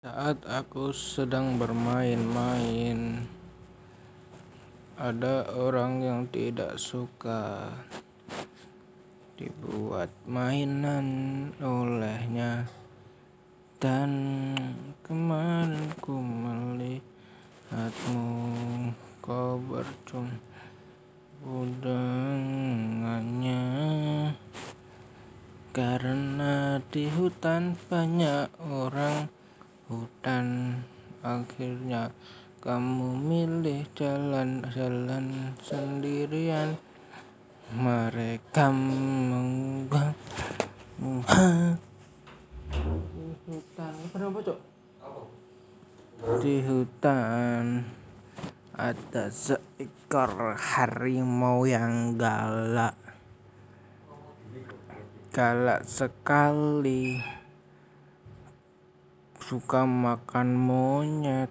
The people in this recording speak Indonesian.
Saat aku sedang bermain-main, ada orang yang tidak suka dibuat mainan olehnya. Dan kemarin ku melihatmu, kau bercumbu dengannya. Karena di hutan banyak orang hutan Akhirnya kamu milih jalan-jalan sendirian. Mereka mengganggu Di hutan Di hutan. Ada seekor harimau yang galak. Galak sekali Suka makan monyet